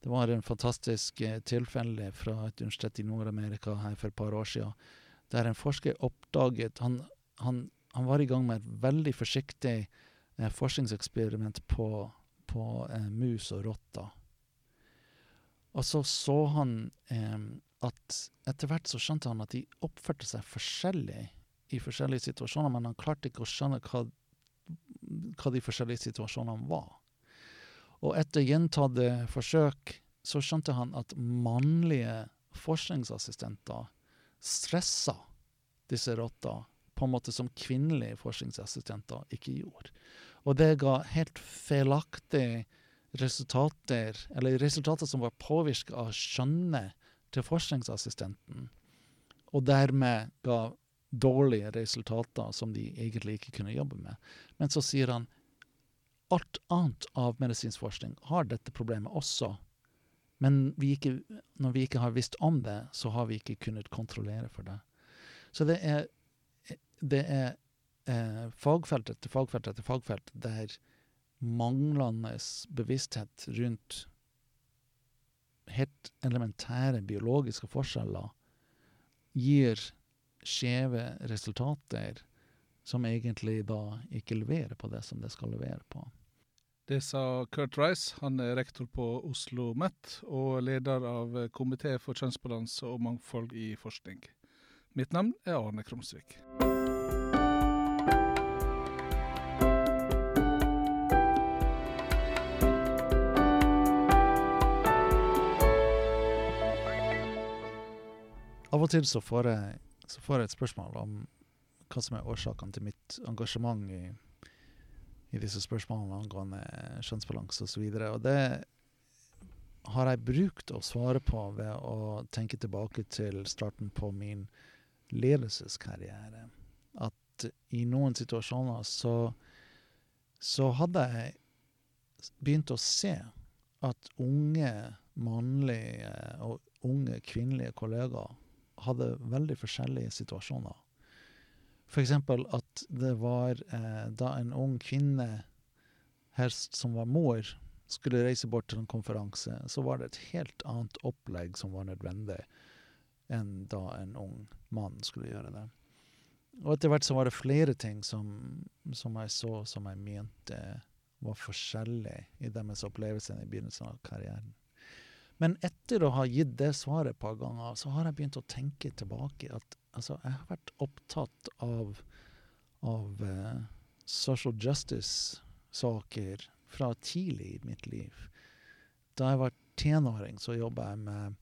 Det var en fantastisk eh, tilfelle fra et universitet i Nord-Amerika her for et par år siden, der en forsker oppdaget han, han, han var i gang med et veldig forsiktig eh, forskningseksperiment på, på eh, mus og rotter. Og så så han eh, at etter hvert så skjønte han at de oppførte seg forskjellig i forskjellige situasjoner, men han klarte ikke å skjønne hva, hva de forskjellige situasjonene var. Og etter gjentatte forsøk så skjønte han at mannlige forskningsassistenter stressa disse rotta på en måte som kvinnelige forskningsassistenter ikke gjorde. Og det ga helt feilaktige resultater, eller resultater som var påvirka av skjønnet til forskningsassistenten, og dermed ga dårlige resultater som de egentlig ikke kunne jobbe med. Men så sier han alt annet av medisinsk forskning har dette problemet også. Men vi ikke, når vi ikke har visst om det, så har vi ikke kunnet kontrollere for det. Så det er, det er eh, fagfelt etter fagfelt etter fagfelt der manglende bevissthet rundt helt elementære biologiske forskjeller gir skjeve resultater som egentlig da ikke leverer på det som det skal levere på. Det sa Kurt Rice. Han er rektor på Oslo OsloMet og leder av Komité for kjønnsbalanse og mangfold i forskning. Mitt navn er Arne Krumsvik. Av og til så får jeg, så får jeg et spørsmål om hva som er årsakene til mitt engasjement i, i disse spørsmålene angående kjønnsbalanse osv. Og, det har jeg brukt å svare på ved å tenke tilbake til starten på min ledelseskarriere. At i noen situasjoner så, så hadde jeg begynt å se at unge mannlige og unge kvinnelige kollegaer hadde veldig forskjellige situasjoner. Eksempel at det var eh, da en ung kvinne, helst som var mor, skulle reise bort til en konferanse, så var det et helt annet opplegg som var nødvendig enn da en ung mann skulle gjøre det. Og etter hvert så var det flere ting som, som jeg så som jeg mente var forskjellig i deres opplevelse i begynnelsen av karrieren. Men etter å ha gitt det svaret et par ganger, så har jeg begynt å tenke tilbake at altså, jeg har vært opptatt av, av uh, social justice-saker fra tidlig i mitt liv. Da jeg var tenåring, så jobba jeg med,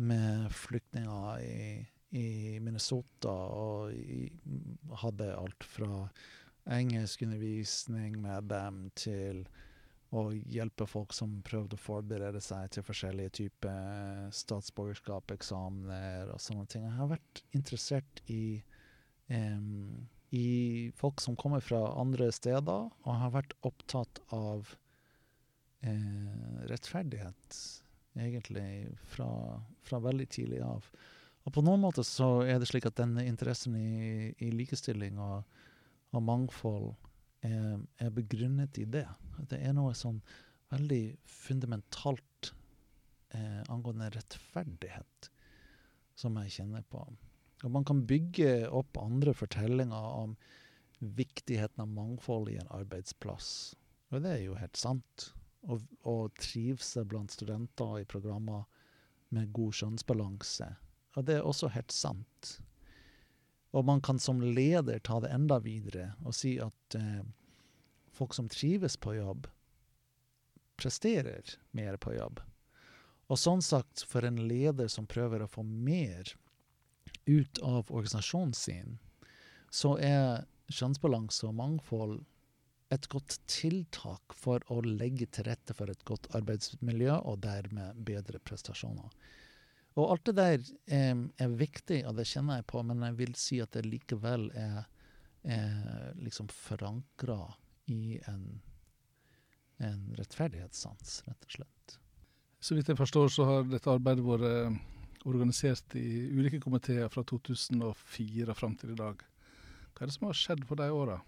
med flyktninger i, i, Minnesota og i, hadde alt fra engelskundervisning med dem til og hjelpe folk som prøvde å forberede seg til forskjellige typer statsborgerskap, eksamener og sånne ting. Jeg har vært interessert i, um, i folk som kommer fra andre steder, og har vært opptatt av uh, rettferdighet, egentlig, fra, fra, veldig tidlig av. Og på noen måter så er det slik at denne interessen i, i likestilling og, og mangfold er, er, begrunnet i det. Det er noe sånn veldig fundamentalt eh, angående rettferdighet som jeg kjenner på. Og man kan bygge opp andre fortellinger om viktigheten av mangfold i en arbeidsplass. Og det er jo helt sant. Å trivsel blant studenter i programmer med god kjønnsbalanse. Og det er også helt sant. Og man kan som leder ta det enda videre og si at eh, folk som trives på jobb, presterer mer på jobb. Og sånn sagt, for en leder som prøver å få mer ut av organisasjonen sin, så er kjønnsbalanse og mangfold et godt tiltak for å legge til rette for et godt arbeidsmiljø, og dermed bedre prestasjoner. Og alt det der eh, er viktig, og det kjenner jeg på, men jeg vil si at det likevel er, er liksom forankra i en, en rettferdighetssans, rett og slett. Så vidt jeg forstår, så har dette arbeidet vært eh, organisert i ulike komiteer fra 2004 og fram til i dag. Hva er det som har skjedd på de åra?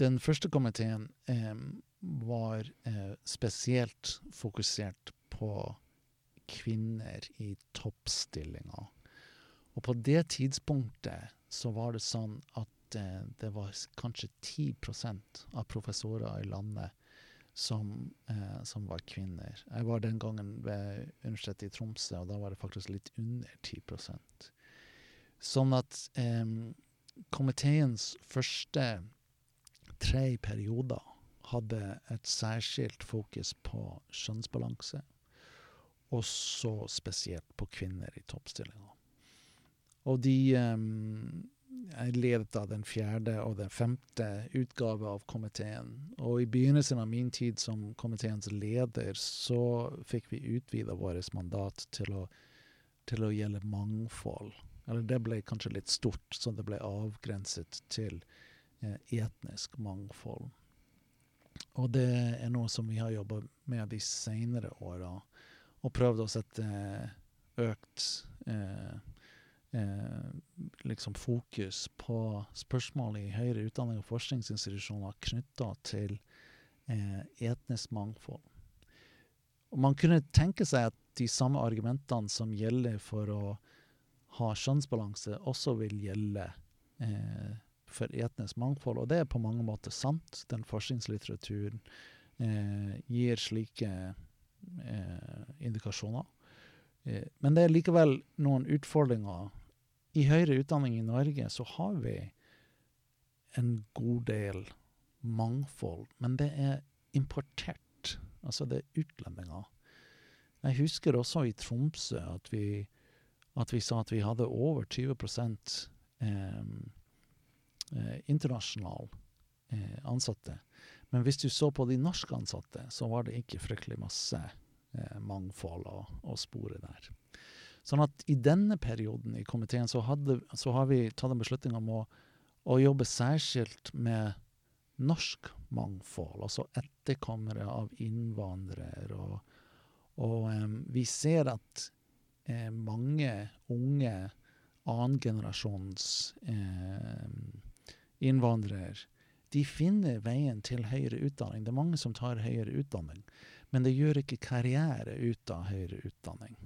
Den første komiteen eh, var eh, spesielt fokusert på kvinner i toppstillinger. Og på det tidspunktet så var det sånn at eh, det var kanskje 10% av professorer i landet som, eh, som, var kvinner. Jeg var den gangen ved Universitetet i Tromsø, og da var det faktisk litt under 10% Sånn at eh, komiteens første tre perioder hadde et særskilt fokus på kjønnsbalanse, og så spesielt på kvinner i toppstillinger. Og de um, er ledet av den fjerde og den femte utgave av komiteen. Og i begynnelsen av min tid som komiteens leder, så fikk vi utvida vårt mandat til å, til å gjelde mangfold. Eller det ble kanskje litt stort, så det ble avgrenset til eh, etnisk mangfold. Og det er noe som vi har jobba med de seinere åra, og prøvde å sette økt eh, eh, liksom fokus på spørsmål i høyere utdanning og forskningsinstitusjoner knytta til eh, etnisk mangfold. Og man kunne tenke seg at de samme argumentene som gjelder for å ha kjønnsbalanse, også vil gjelde eh, for etnisk mangfold. Og det er på mange måter sant. Den forskningslitteraturen eh, gir slike eh, indikasjoner. Eh, men det er likevel noen utfordringer. I høyere utdanning i Norge så har vi en god del mangfold, men det er importert. Altså det er utlendinger. Jeg husker også i Tromsø at vi at vi sa at vi hadde over 20 eh, internasjonale eh, ansatte. Men hvis du så på de norske ansatte, så var det ikke fryktelig masse eh, mangfold å, å, spore der. Sånn at i denne perioden i komiteen så, hadde, så har vi tatt en beslutning om å, å jobbe særskilt med norsk mangfold, altså etterkommere av innvandrere. Og, og um, vi ser at eh, mange unge annengenerasjons eh, innvandrere de finner veien til høyere utdanning. Det er mange som tar høyere utdanning, men det gjør ikke karriere ut av høyere utdanning.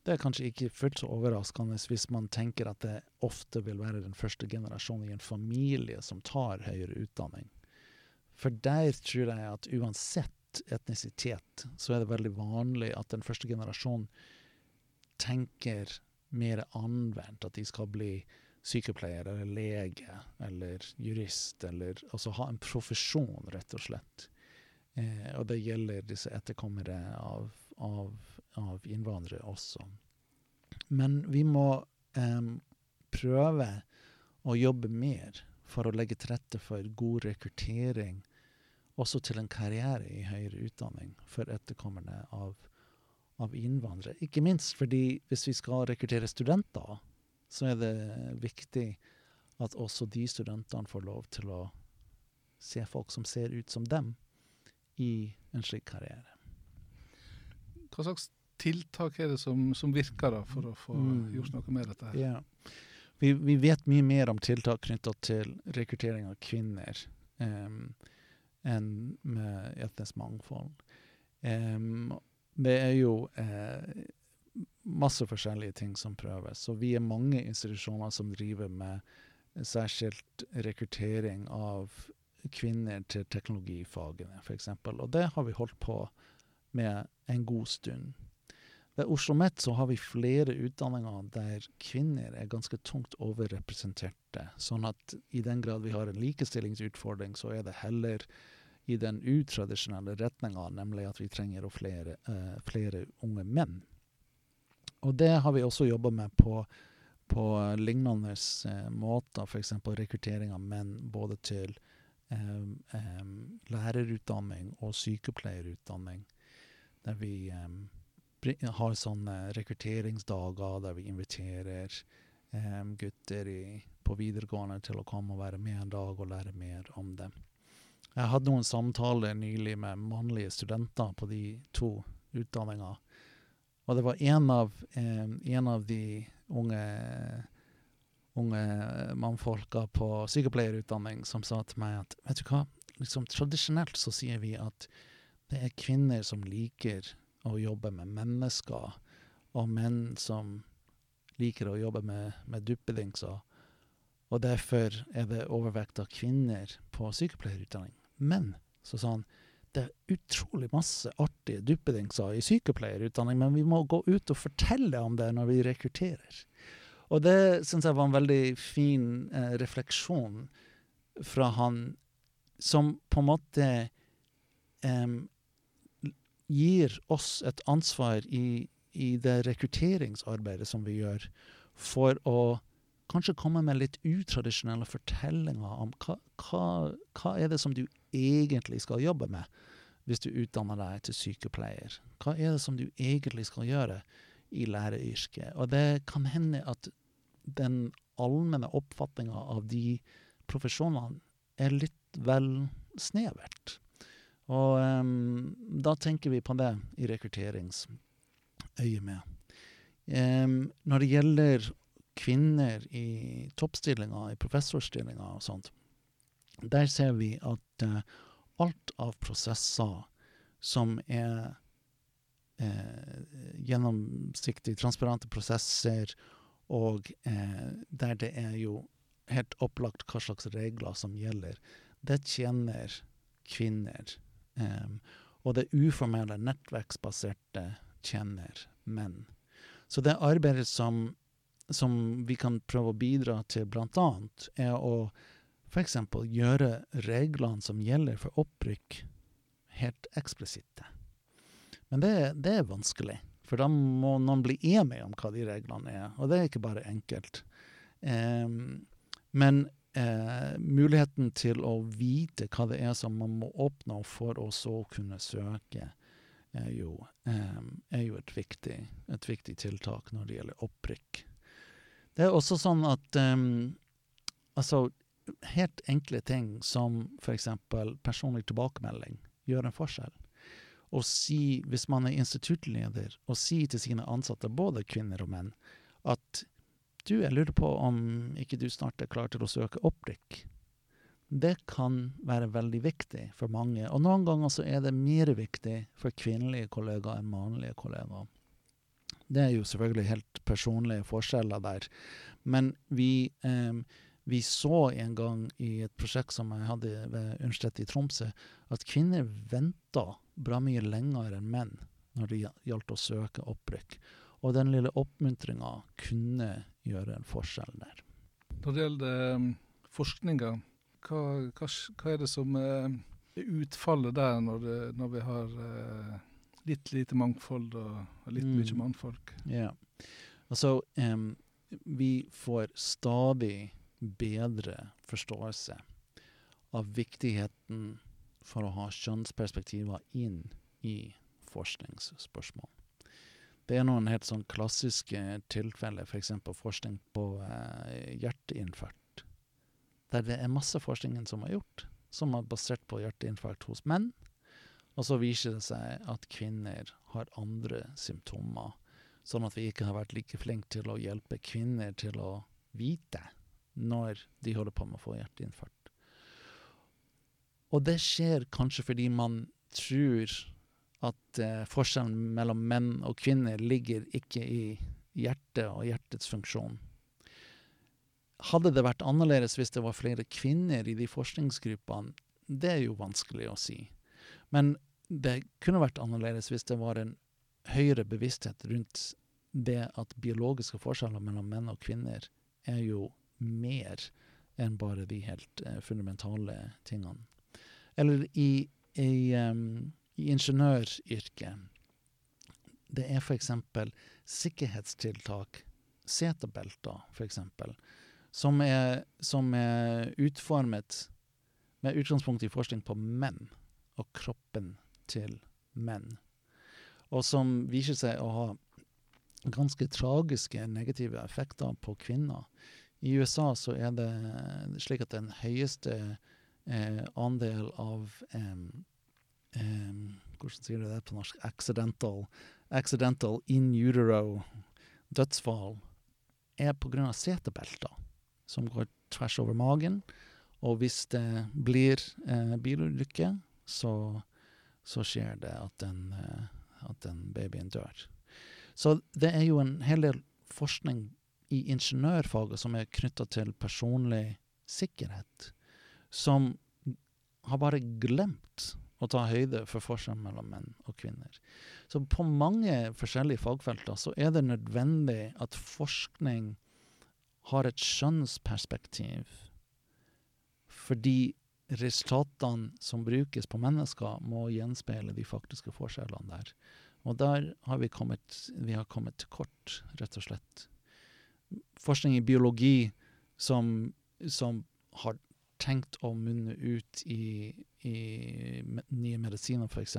Det er kanskje ikke fullt så overraskende hvis man tenker at det ofte vil være den første generasjonen i en familie som tar høyere utdanning. For der tror jeg at uansett etnisitet, så er det veldig vanlig at den første generasjonen tenker mer anvendt, at de skal bli sykepleier eller lege eller jurist, eller altså ha en profesjon, rett og slett. Eh, og det gjelder disse etterkommere av, av, av innvandrere også. Men vi må eh, prøve å jobbe mer for å legge til rette for god rekruttering også til en karriere i høyere utdanning for etterkommerne av, av innvandrere. Ikke minst fordi hvis vi skal rekruttere studenter, så er det viktig at også de studentene får lov til å se folk som ser ut som dem, i en slik karriere. Hva slags tiltak er det som, som virker da, for å få mm. gjort noe med dette? Yeah. Vi, vi, vet mye mer om tiltak knytta til rekruttering av kvinner. Um, enn med etnisk mangfold. Um, det er jo eh, masse forskjellige ting som prøves. Så vi er mange institusjoner som driver med særskilt rekruttering av kvinner til teknologifagene, f.eks. Og det har vi holdt på med en god stund. Ved Oslo OsloMet så har vi flere utdanninger der kvinner er ganske tungt overrepresenterte. Sånn at i den grad vi har en likestillingsutfordring, så er det heller i den utradisjonelle retninga, nemlig at vi trenger flere, uh, flere, unge menn. Og det har vi også jobba med på, på lignende uh, måter, f.eks. rekruttering av menn både til um, um, lærerutdanning og sykepleierutdanning, der vi um, har sånne rekrutteringsdager der vi inviterer gutter i, på videregående til å komme og være med en dag og lære mer om dem. Jeg hadde noen samtaler nylig med mannlige studenter på de to utdanningene. Og det var en av, eh, en av de unge, unge mannfolka på sykepleierutdanning som sa til meg at vet du hva, liksom Tradisjonelt så sier vi at det er kvinner som liker å jobbe med mennesker, og menn som liker å jobbe med, med duppedingser. Og derfor er det overvekt av kvinner på sykepleierutdanning. Men så sa han det er utrolig masse artige duppedingser i sykepleierutdanning, men vi må gå ut og fortelle om det når vi rekrutterer. Og det syns jeg var en veldig fin eh, refleksjon fra han, som på en måte eh, gir oss et ansvar i, i det rekrutteringsarbeidet som vi gjør, for å kanskje komme med litt utradisjonelle fortellinger om hva, hva, hva er det som du egentlig skal jobbe med hvis du utdanner deg til sykepleier? Hva er det som du egentlig skal gjøre i læreryrket? Og det kan hende at den allmenne oppfatninga av de profesjonene er litt vel snevert. Og um, da tenker vi på det i rekrutteringsøyemed. Um, når det gjelder kvinner i toppstillinger, i professorstillinger og sånt, der ser vi at uh, alt av prosesser som er eh, gjennomsiktige, transparente prosesser, og eh, der det er jo helt opplagt hva slags regler som gjelder, det tjener kvinner. Um, og det uformelle, nettverksbaserte tjener menn. Så det arbeidet som, som vi kan prøve å bidra til, blant annet, er å f.eks. gjøre reglene som gjelder for opprykk, helt eksplisitte. Men det, det, er vanskelig, for da må noen bli enige om hva de reglene er. Og det er ikke bare enkelt. Eh, men eh, muligheten til å vite hva det er som man må oppnå for å så kunne søke, er jo, eh, er jo et, viktig, et, viktig, tiltak når det gjelder opprykk. Det er også sånn at um, altså, helt enkle ting som f.eks. personlig tilbakemelding gjør en forskjell. Å si, hvis man er instituttleder, å si til sine ansatte, både kvinner og menn, at du, jeg lurer på om ikke du snart er klar til å søke opprykk. Det kan være veldig viktig for mange, og noen ganger så er det mer viktig for kvinnelige kollegaer enn mannlige kollegaer. Det er jo selvfølgelig helt personlige forskjeller der, men vi, eh, vi så en gang i et prosjekt som jeg hadde ved Universitetet i Tromsø, at kvinner venta bra mye lenger enn menn når det gjaldt å søke opprykk. Og den lille oppmuntringa kunne gjøre en forskjell der. Når det gjelder um, forskninga, hva, hva, hva, er det som er utfallet der når, det, når vi har uh, litt lite mangfold og, litt mm. mye mannfolk? Ja, altså um, vi får stadig bedre forståelse av viktigheten for å ha kjønnsperspektiver inn i forskningsspørsmål. Det er noen helt sånn klassiske tilfeller, f.eks. For forskning på eh, hjerteinfarkt. Der det er masse forskning som er gjort, som er basert på hjerteinfarkt hos menn. Og så viser det seg at kvinner har andre symptomer. Sånn at vi ikke har vært like flinke til å hjelpe kvinner til å vite når de holder på med å få hjerteinfarkt. Og det skjer kanskje fordi man tror at eh, forskjellen mellom menn og kvinner ligger ikke i hjertet og hjertets funksjon. Hadde det vært annerledes hvis det var flere kvinner i de forskningsgruppene? Det er jo vanskelig å si. Men det kunne vært annerledes hvis det var en høyere bevissthet rundt det at biologiske forskjeller mellom menn og kvinner er jo mer enn bare de helt eh, fundamentale tingene. Eller i, i um, i ingeniøryrket. Det er f.eks. sikkerhetstiltak, setebelter f.eks., som er, som er utformet med utgangspunkt i forskning på menn og kroppen til menn. Og som viser seg å ha ganske tragiske negative effekter på kvinner. I USA så er det slik at den høyeste eh, andel av Hvordan sier du det på norsk? Accidental, accidental in utero dødsfall er pga. setebelter som går tvers over magen, Og hvis det blir eh, bilulykke, så, så skjer det at den, eh, at den babyen dør. Så det er jo en hel del forskning i ingeniørfaget som er knytta til personlig sikkerhet, som har bare glemt å ta høyde for forskjellen mellom menn og kvinner. Så på mange forskjellige fagfelter så er det nødvendig at forskning har et skjønnsperspektiv, fordi resultatene som brukes på mennesker, må gjenspeile de faktiske forskjellene der. Og der har vi kommet, vi har kommet til kort, rett og slett. Forskning i biologi som, som har tenkt å munne ut i, i nye medisiner, f.eks.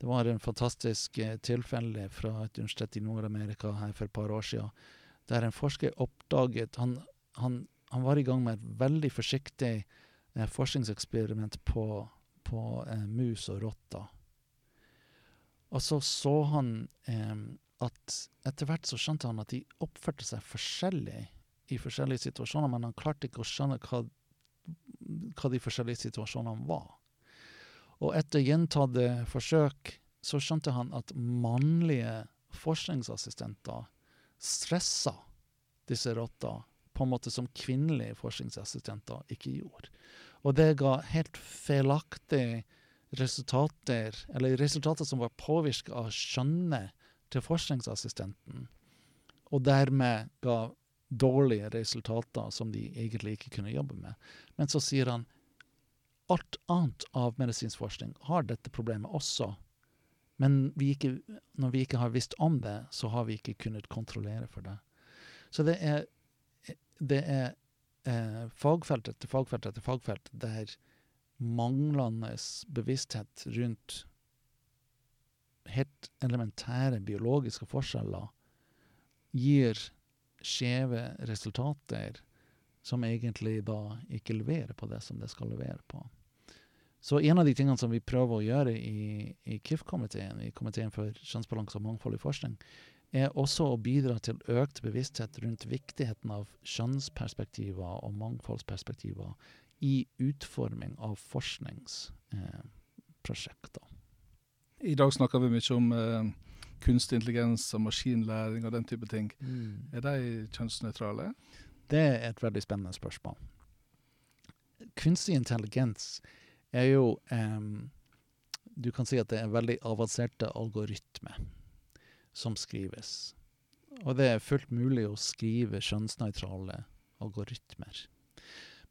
Det var en fantastisk eh, tilfelle fra et universitet i Nord-Amerika her for et par år siden, der en forsker oppdaget han, han, han var i gang med et veldig forsiktig eh, forskningseksperiment på, på eh, mus og rotter. Og så så han eh, at etter hvert så skjønte han at de oppførte seg forskjellig i forskjellige situasjoner, men han klarte ikke å skjønne hva, hva de forskjellige situasjonene var. Og etter gjentatte forsøk så skjønte han at mannlige forskningsassistenter stressa disse rotter på en måte som kvinnelige forskningsassistenter ikke gjorde. Og det ga helt feilaktige resultater, eller resultater som var påvirka av skjønnet til forskningsassistenten, og dermed ga dårlige resultater som de egentlig ikke kunne jobbe med. Men så sier han alt annet av medisinsk forskning har dette problemet også. Men vi ikke, når vi ikke har visst om det, så har vi ikke kunnet kontrollere for det. Så det er, det er eh, fagfelt etter fagfelt etter fagfelt der manglende bevissthet rundt helt elementære biologiske forskjeller gir skjeve resultater som egentlig da ikke leverer på det som det skal levere på. Så en av de tingene som vi prøver å gjøre i, i KIF-komiteen, i Komiteen for kjønnsbalanse og mangfold i forskning, er også å bidra til økt bevissthet rundt viktigheten av kjønnsperspektiver og mangfoldsperspektiver i utforming av forskningsprosjekter. Eh, I dag snakker vi mye om eh, kunstig intelligens og maskinlæring og den type ting. Mm. Er de kjønnsnøytrale? Det er et veldig spennende spørsmål. Kunstig intelligens er jo um, Du kan si at det er veldig avanserte algoritmer som skrives. Og det er fullt mulig å skrive kjønnsnøytrale algoritmer.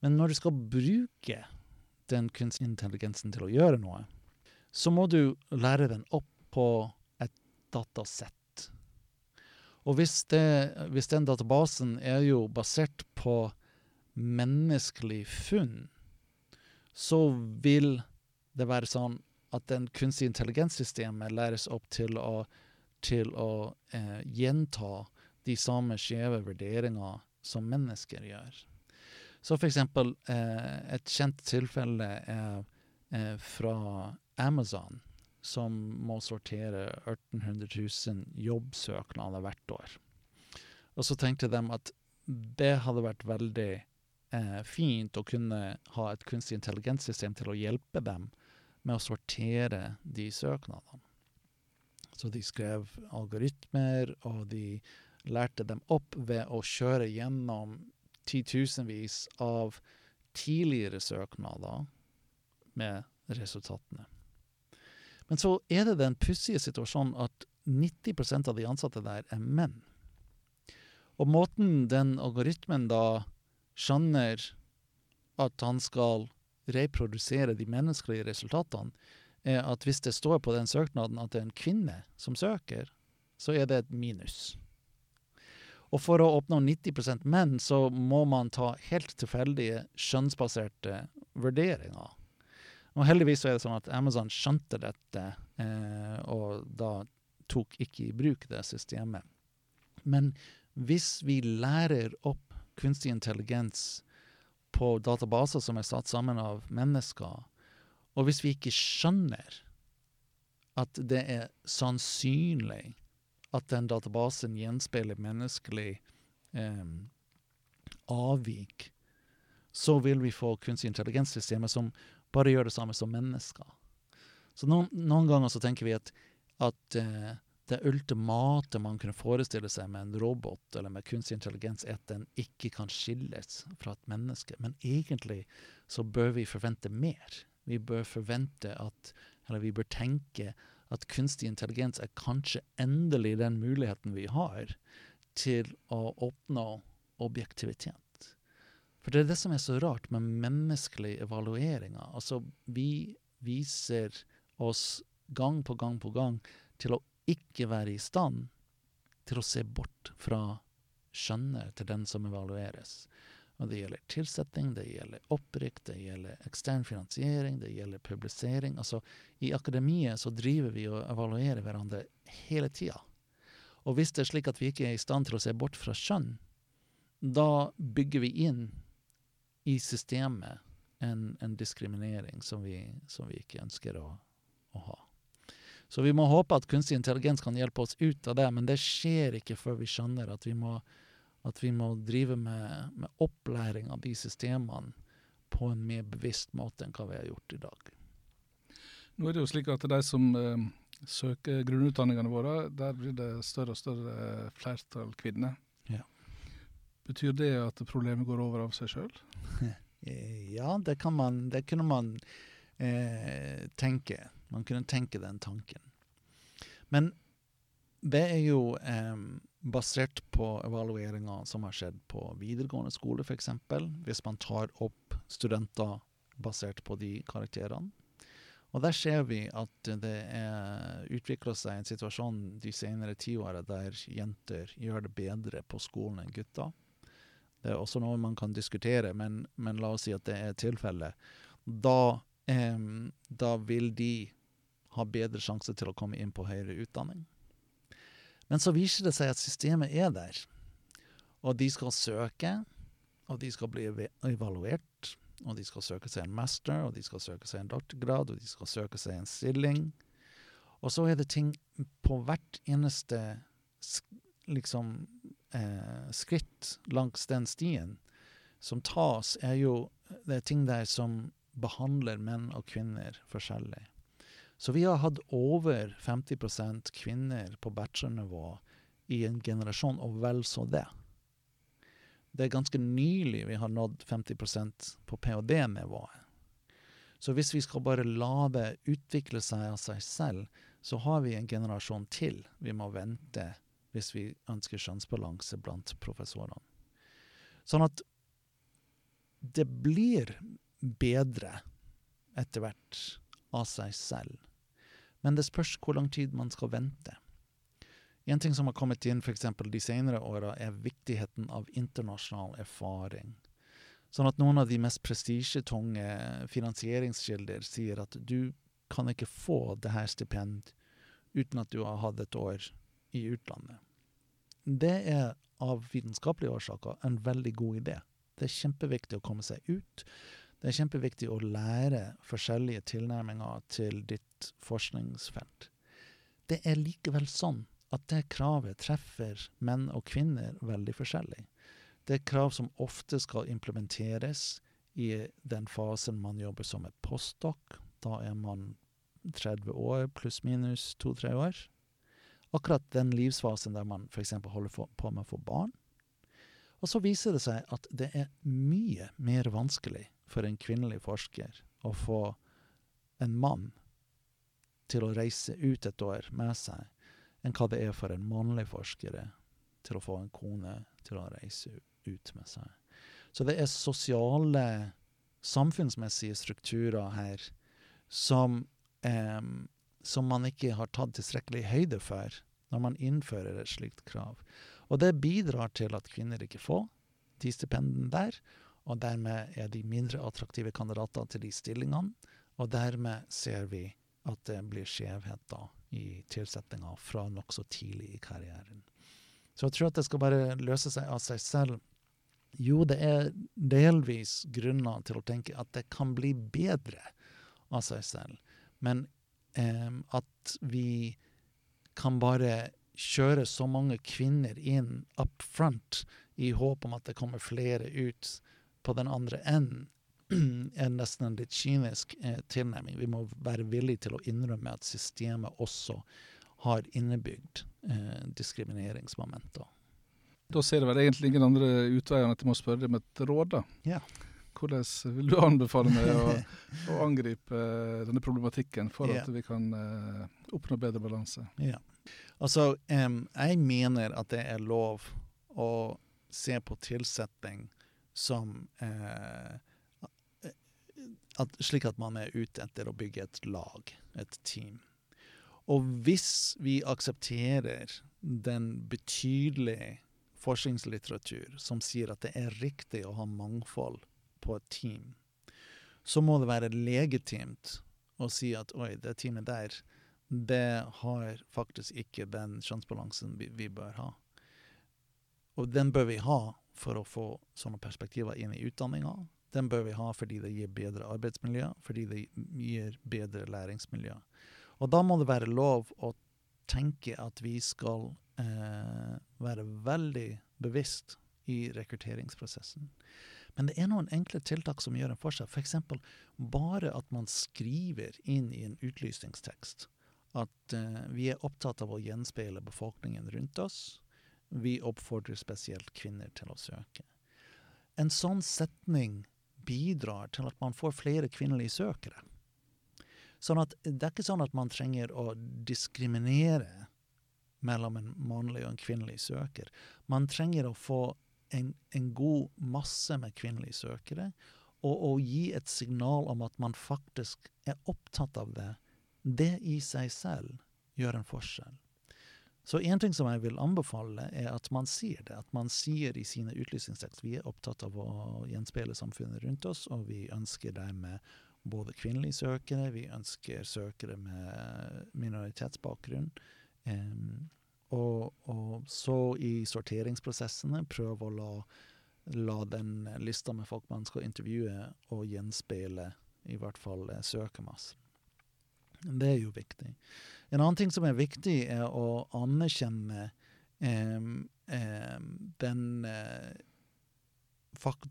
Men når du skal bruke den kunstig intelligensen til å gjøre noe, så må du lære den opp på et datasett. Og hvis, det, hvis den databasen er jo basert på menneskelig funn, så vil det være sånn at den kunstige intelligenssystemet læres opp til å til å eh, gjenta de samme skjeve vurderinger som mennesker gjør. Så for eksempel eh, et kjent tilfelle er eh, fra Amazon, som må sortere 1800 000 jobbsøknader hvert år. Og så tenkte de at det hadde vært veldig eh, fint å kunne ha et kunstig intelligenssystem til å hjelpe dem med å sortere de søknadene. Så de skrev algoritmer, og de lærte dem opp ved å kjøre gjennom titusenvis av tidligere søknader med resultatene. Men så er det den pussige situasjonen at 90% av de ansatte der er menn. Og måten den algoritmen da skjønner at han skal reprodusere de menneskelige resultatene, er at hvis det står på den søknaden at det er en kvinne som søker, så er det et minus. Og for å oppnå 90% menn, så må man ta helt tilfeldige, skjønnsbaserte vurderinger. Og heldigvis er det sånn at Amazon skjønte dette, eh, og da tok ikke i bruk det systemet. Men hvis vi lærer opp kunstig intelligens på databaser som er satt sammen av mennesker, og hvis vi ikke skjønner at det er sannsynlig at den databasen gjenspeiler menneskelig eh, avvik, så vil vi få kunstig intelligenssystemer som bare gjør det samme som mennesker. Så noen, noen ganger så tenker vi at, at uh, det ultimate man kunne forestille seg med en robot eller med kunstig intelligens, er at den ikke kan skilles fra et menneske. Men egentlig så bør vi forvente mer. Vi bør forvente at Eller vi bør tenke at kunstig intelligens er kanskje endelig den muligheten vi har til å oppnå objektivitet. For det er det som er så rart med menneskelige evalueringer. Altså, vi viser oss gang på gang på gang til å ikke være i stand til å se bort fra skjønnet til den som evalueres. Og det gjelder tilsetting, det gjelder opprykk, det gjelder ekstern finansiering, det gjelder publisering. Altså, I akademiet så driver vi og evaluerer hverandre hele tida. Og hvis det er slik at vi ikke er i stand til å se bort fra skjønn, da bygger vi inn i systemet en, en diskriminering som vi, som vi, ikke ønsker å, å ha. Så vi må håpe at kunstig intelligens kan hjelpe oss ut av det, men det skjer ikke før vi skjønner at vi må, at vi må drive med, med, opplæring av de systemene på en mer bevisst måte enn hva vi har gjort i dag. Nå er det jo slik at de som eh, søker grunnutdanningene våre, der blir det større og større flertall kvinner. Betyr det at problemet går over av seg sjøl? ja, det, man, det kunne man eh, tenke. Man kunne tenke den tanken. Men det er jo eh, basert på evalueringer som har skjedd på videregående skole, f.eks. Hvis man tar opp studenter basert på de karakterene. Og der ser vi at det utvikler seg en situasjon de senere tiåra der jenter gjør det bedre på skolen enn gutter. Det er også noe man kan diskutere, men, men la oss si at det er tilfellet. Da, eh, da vil de ha bedre sjanse til å komme inn på høyere utdanning. Men så viser det seg at systemet er der. Og de skal søke, og de skal bli evaluert. Og de skal søke seg en master, og de skal søke seg en doktorgrad, og de skal søke seg en stilling. Og så er det ting på hvert eneste liksom, eh, skritt langs den stien som tas, er jo det er ting der som behandler menn og kvinner forskjellig. Så vi har hatt over 50% kvinner på bachelornivå i en generasjon, og vel så det. Det er ganske nylig vi har nådd 50% på ph.d.-nivået. Så hvis vi skal bare la det utvikle seg av seg selv, så har vi en generasjon til vi må vente hvis vi ønsker kjønnsbalanse blant professorene. Sånn at det blir bedre etter hvert av seg selv. Men det spørs hvor lang tid man skal vente. En ting som har kommet inn for de senere åra, er viktigheten av internasjonal erfaring. Sånn at noen av de mest prestisjetunge finansieringskilder sier at du kan ikke få det her stipend uten at du har hatt et år i utlandet. Det er av vitenskapelige årsaker en veldig god idé. Det er kjempeviktig å komme seg ut. Det er kjempeviktig å lære forskjellige tilnærminger til ditt forskningsfelt. Det er likevel sånn at det kravet treffer menn og kvinner veldig forskjellig. Det er krav som ofte skal implementeres i den fasen man jobber som et postdoc. Da er man 30 år pluss-minus 2-3 år. Akkurat den livsfasen der man f.eks. holder på med å få barn. Og så viser det seg at det er mye mer vanskelig for en kvinnelig forsker å få en mann til å reise ut et år med seg, enn hva det er for en mannlig forskere til å få en kone til å reise ut med seg. Så det er sosiale, samfunnsmessige strukturer her som, eh, som man ikke har tatt tilstrekkelig høyde for når man innfører et slikt krav. Og det bidrar til at kvinner ikke får de stipendene der, og dermed er de mindre attraktive kandidater til de stillingene. Og dermed ser vi at det blir skjevheter i tilsettinga fra nokså tidlig i karrieren. Så jeg tror at det skal bare løse seg av seg selv. Jo, det er delvis grunner til å tenke at det kan bli bedre av seg selv. Men at vi kan bare kjøre så mange kvinner inn up front i håp om at det kommer flere ut på den andre enden er nesten en litt kynisk eh, tilnærming. Vi må være villige til å innrømme at systemet også har innebygd eh, diskrimineringsmomenter. Da ser det vel egentlig ingen andre utveier enn at jeg må spørre deg om et råd. da. Ja. Hvordan vil du anbefale meg å, å angripe eh, denne problematikken for at vi kan uh, oppnå bedre balanse? Ja. Altså, um, jeg mener at det er lov å se på tilsetting som uh, at, Slik at man er ute etter å bygge et lag, et team. Og hvis vi aksepterer den betydelige forskningslitteratur som sier at det er riktig å ha mangfold på et team, så må det være legitimt å si at oi, det teamet der, det har faktisk ikke den kjønnsbalansen vi, vi bør ha. Og den bør vi ha for å få sånne perspektiver inn i utdanninga. Den bør vi ha fordi det gir bedre arbeidsmiljø, fordi det gir bedre læringsmiljø. Og da må det være lov å tenke at vi skal eh, være veldig bevisst i rekrutteringsprosessen. Men det er noen enkle tiltak som gjør en forskjell. F.eks. bare at man skriver inn i en utlysningstekst at eh, vi er opptatt av å gjenspeile befolkningen rundt oss. Vi oppfordrer spesielt kvinner til å søke. En sånn setning bidrar til at man får flere kvinnelige søkere. Sånn at Det er ikke sånn at man trenger å diskriminere mellom en mannlig og en kvinnelig søker. Man trenger å få en, en god masse med kvinnelige søkere, og, å gi et signal om at man faktisk er opptatt av det. Det i seg selv gjør en forskjell. Så en ting som jeg vil anbefale, er at man sier det. At man sier i sine utlysningstekst vi er opptatt av å gjenspeile samfunnet rundt oss, og vi ønsker dermed både kvinnelige søkere, vi ønsker søkere med minoritetsbakgrunn. Em, og, og så i sorteringsprosessene prøve å la, la den lista med folk man skal intervjue, og gjenspeile i hvert fall søkermasse. søkermassen. Det er jo viktig. En annen ting som er viktig, er å anerkjenne eh, den eh,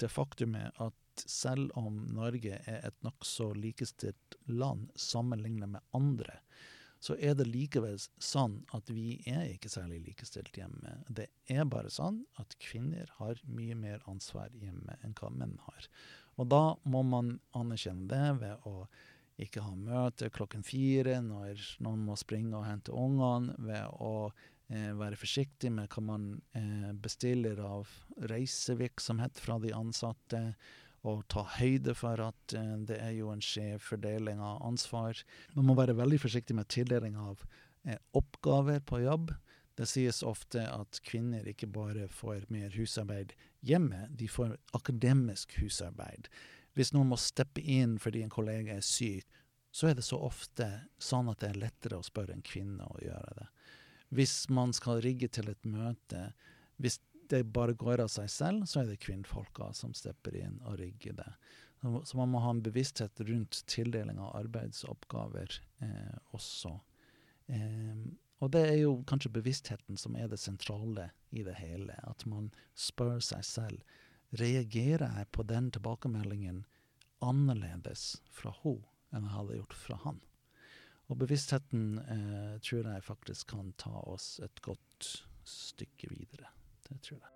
det faktumet at selv om Norge er et nokså likestilt land sammenlignet med andre, så er det likevel sånn at vi er ikke særlig likestilt hjemme. Det er bare sånn at kvinner har mye mer ansvar hjemme enn hva menn har. Og da må man anerkjenne det ved å ikke ha møte klokken fire når noen må springe og hente ungene, ved å eh, være forsiktig med hva man eh, bestiller av reisevirksomhet fra de ansatte, og ta høyde for at eh, det er jo en skjev fordeling av ansvar. Man må være veldig forsiktig med tildeling av eh, oppgaver på jobb. Det sies ofte at kvinner ikke bare får mer husarbeid hjemme, de får akademisk husarbeid. Hvis noen må steppe inn fordi en kollega er syk, så er det så ofte sånn at det er lettere å spørre en kvinne å gjøre det. Hvis man skal rigge til et møte, hvis det bare går av seg selv, så er det kvinnfolka som stepper inn og rigger det. Så- man må ha en bevissthet rundt tildeling av arbeidsoppgaver eh, også. Eh, og det er jo kanskje bevisstheten som er det sentrale i det hele. At man spør seg selv reagerer jeg på den tilbakemeldingen annerledes fra hun enn jeg hadde gjort fra han. Og bevisstheten eh, tror jeg faktisk kan ta oss et godt stykke videre. Det tror jeg.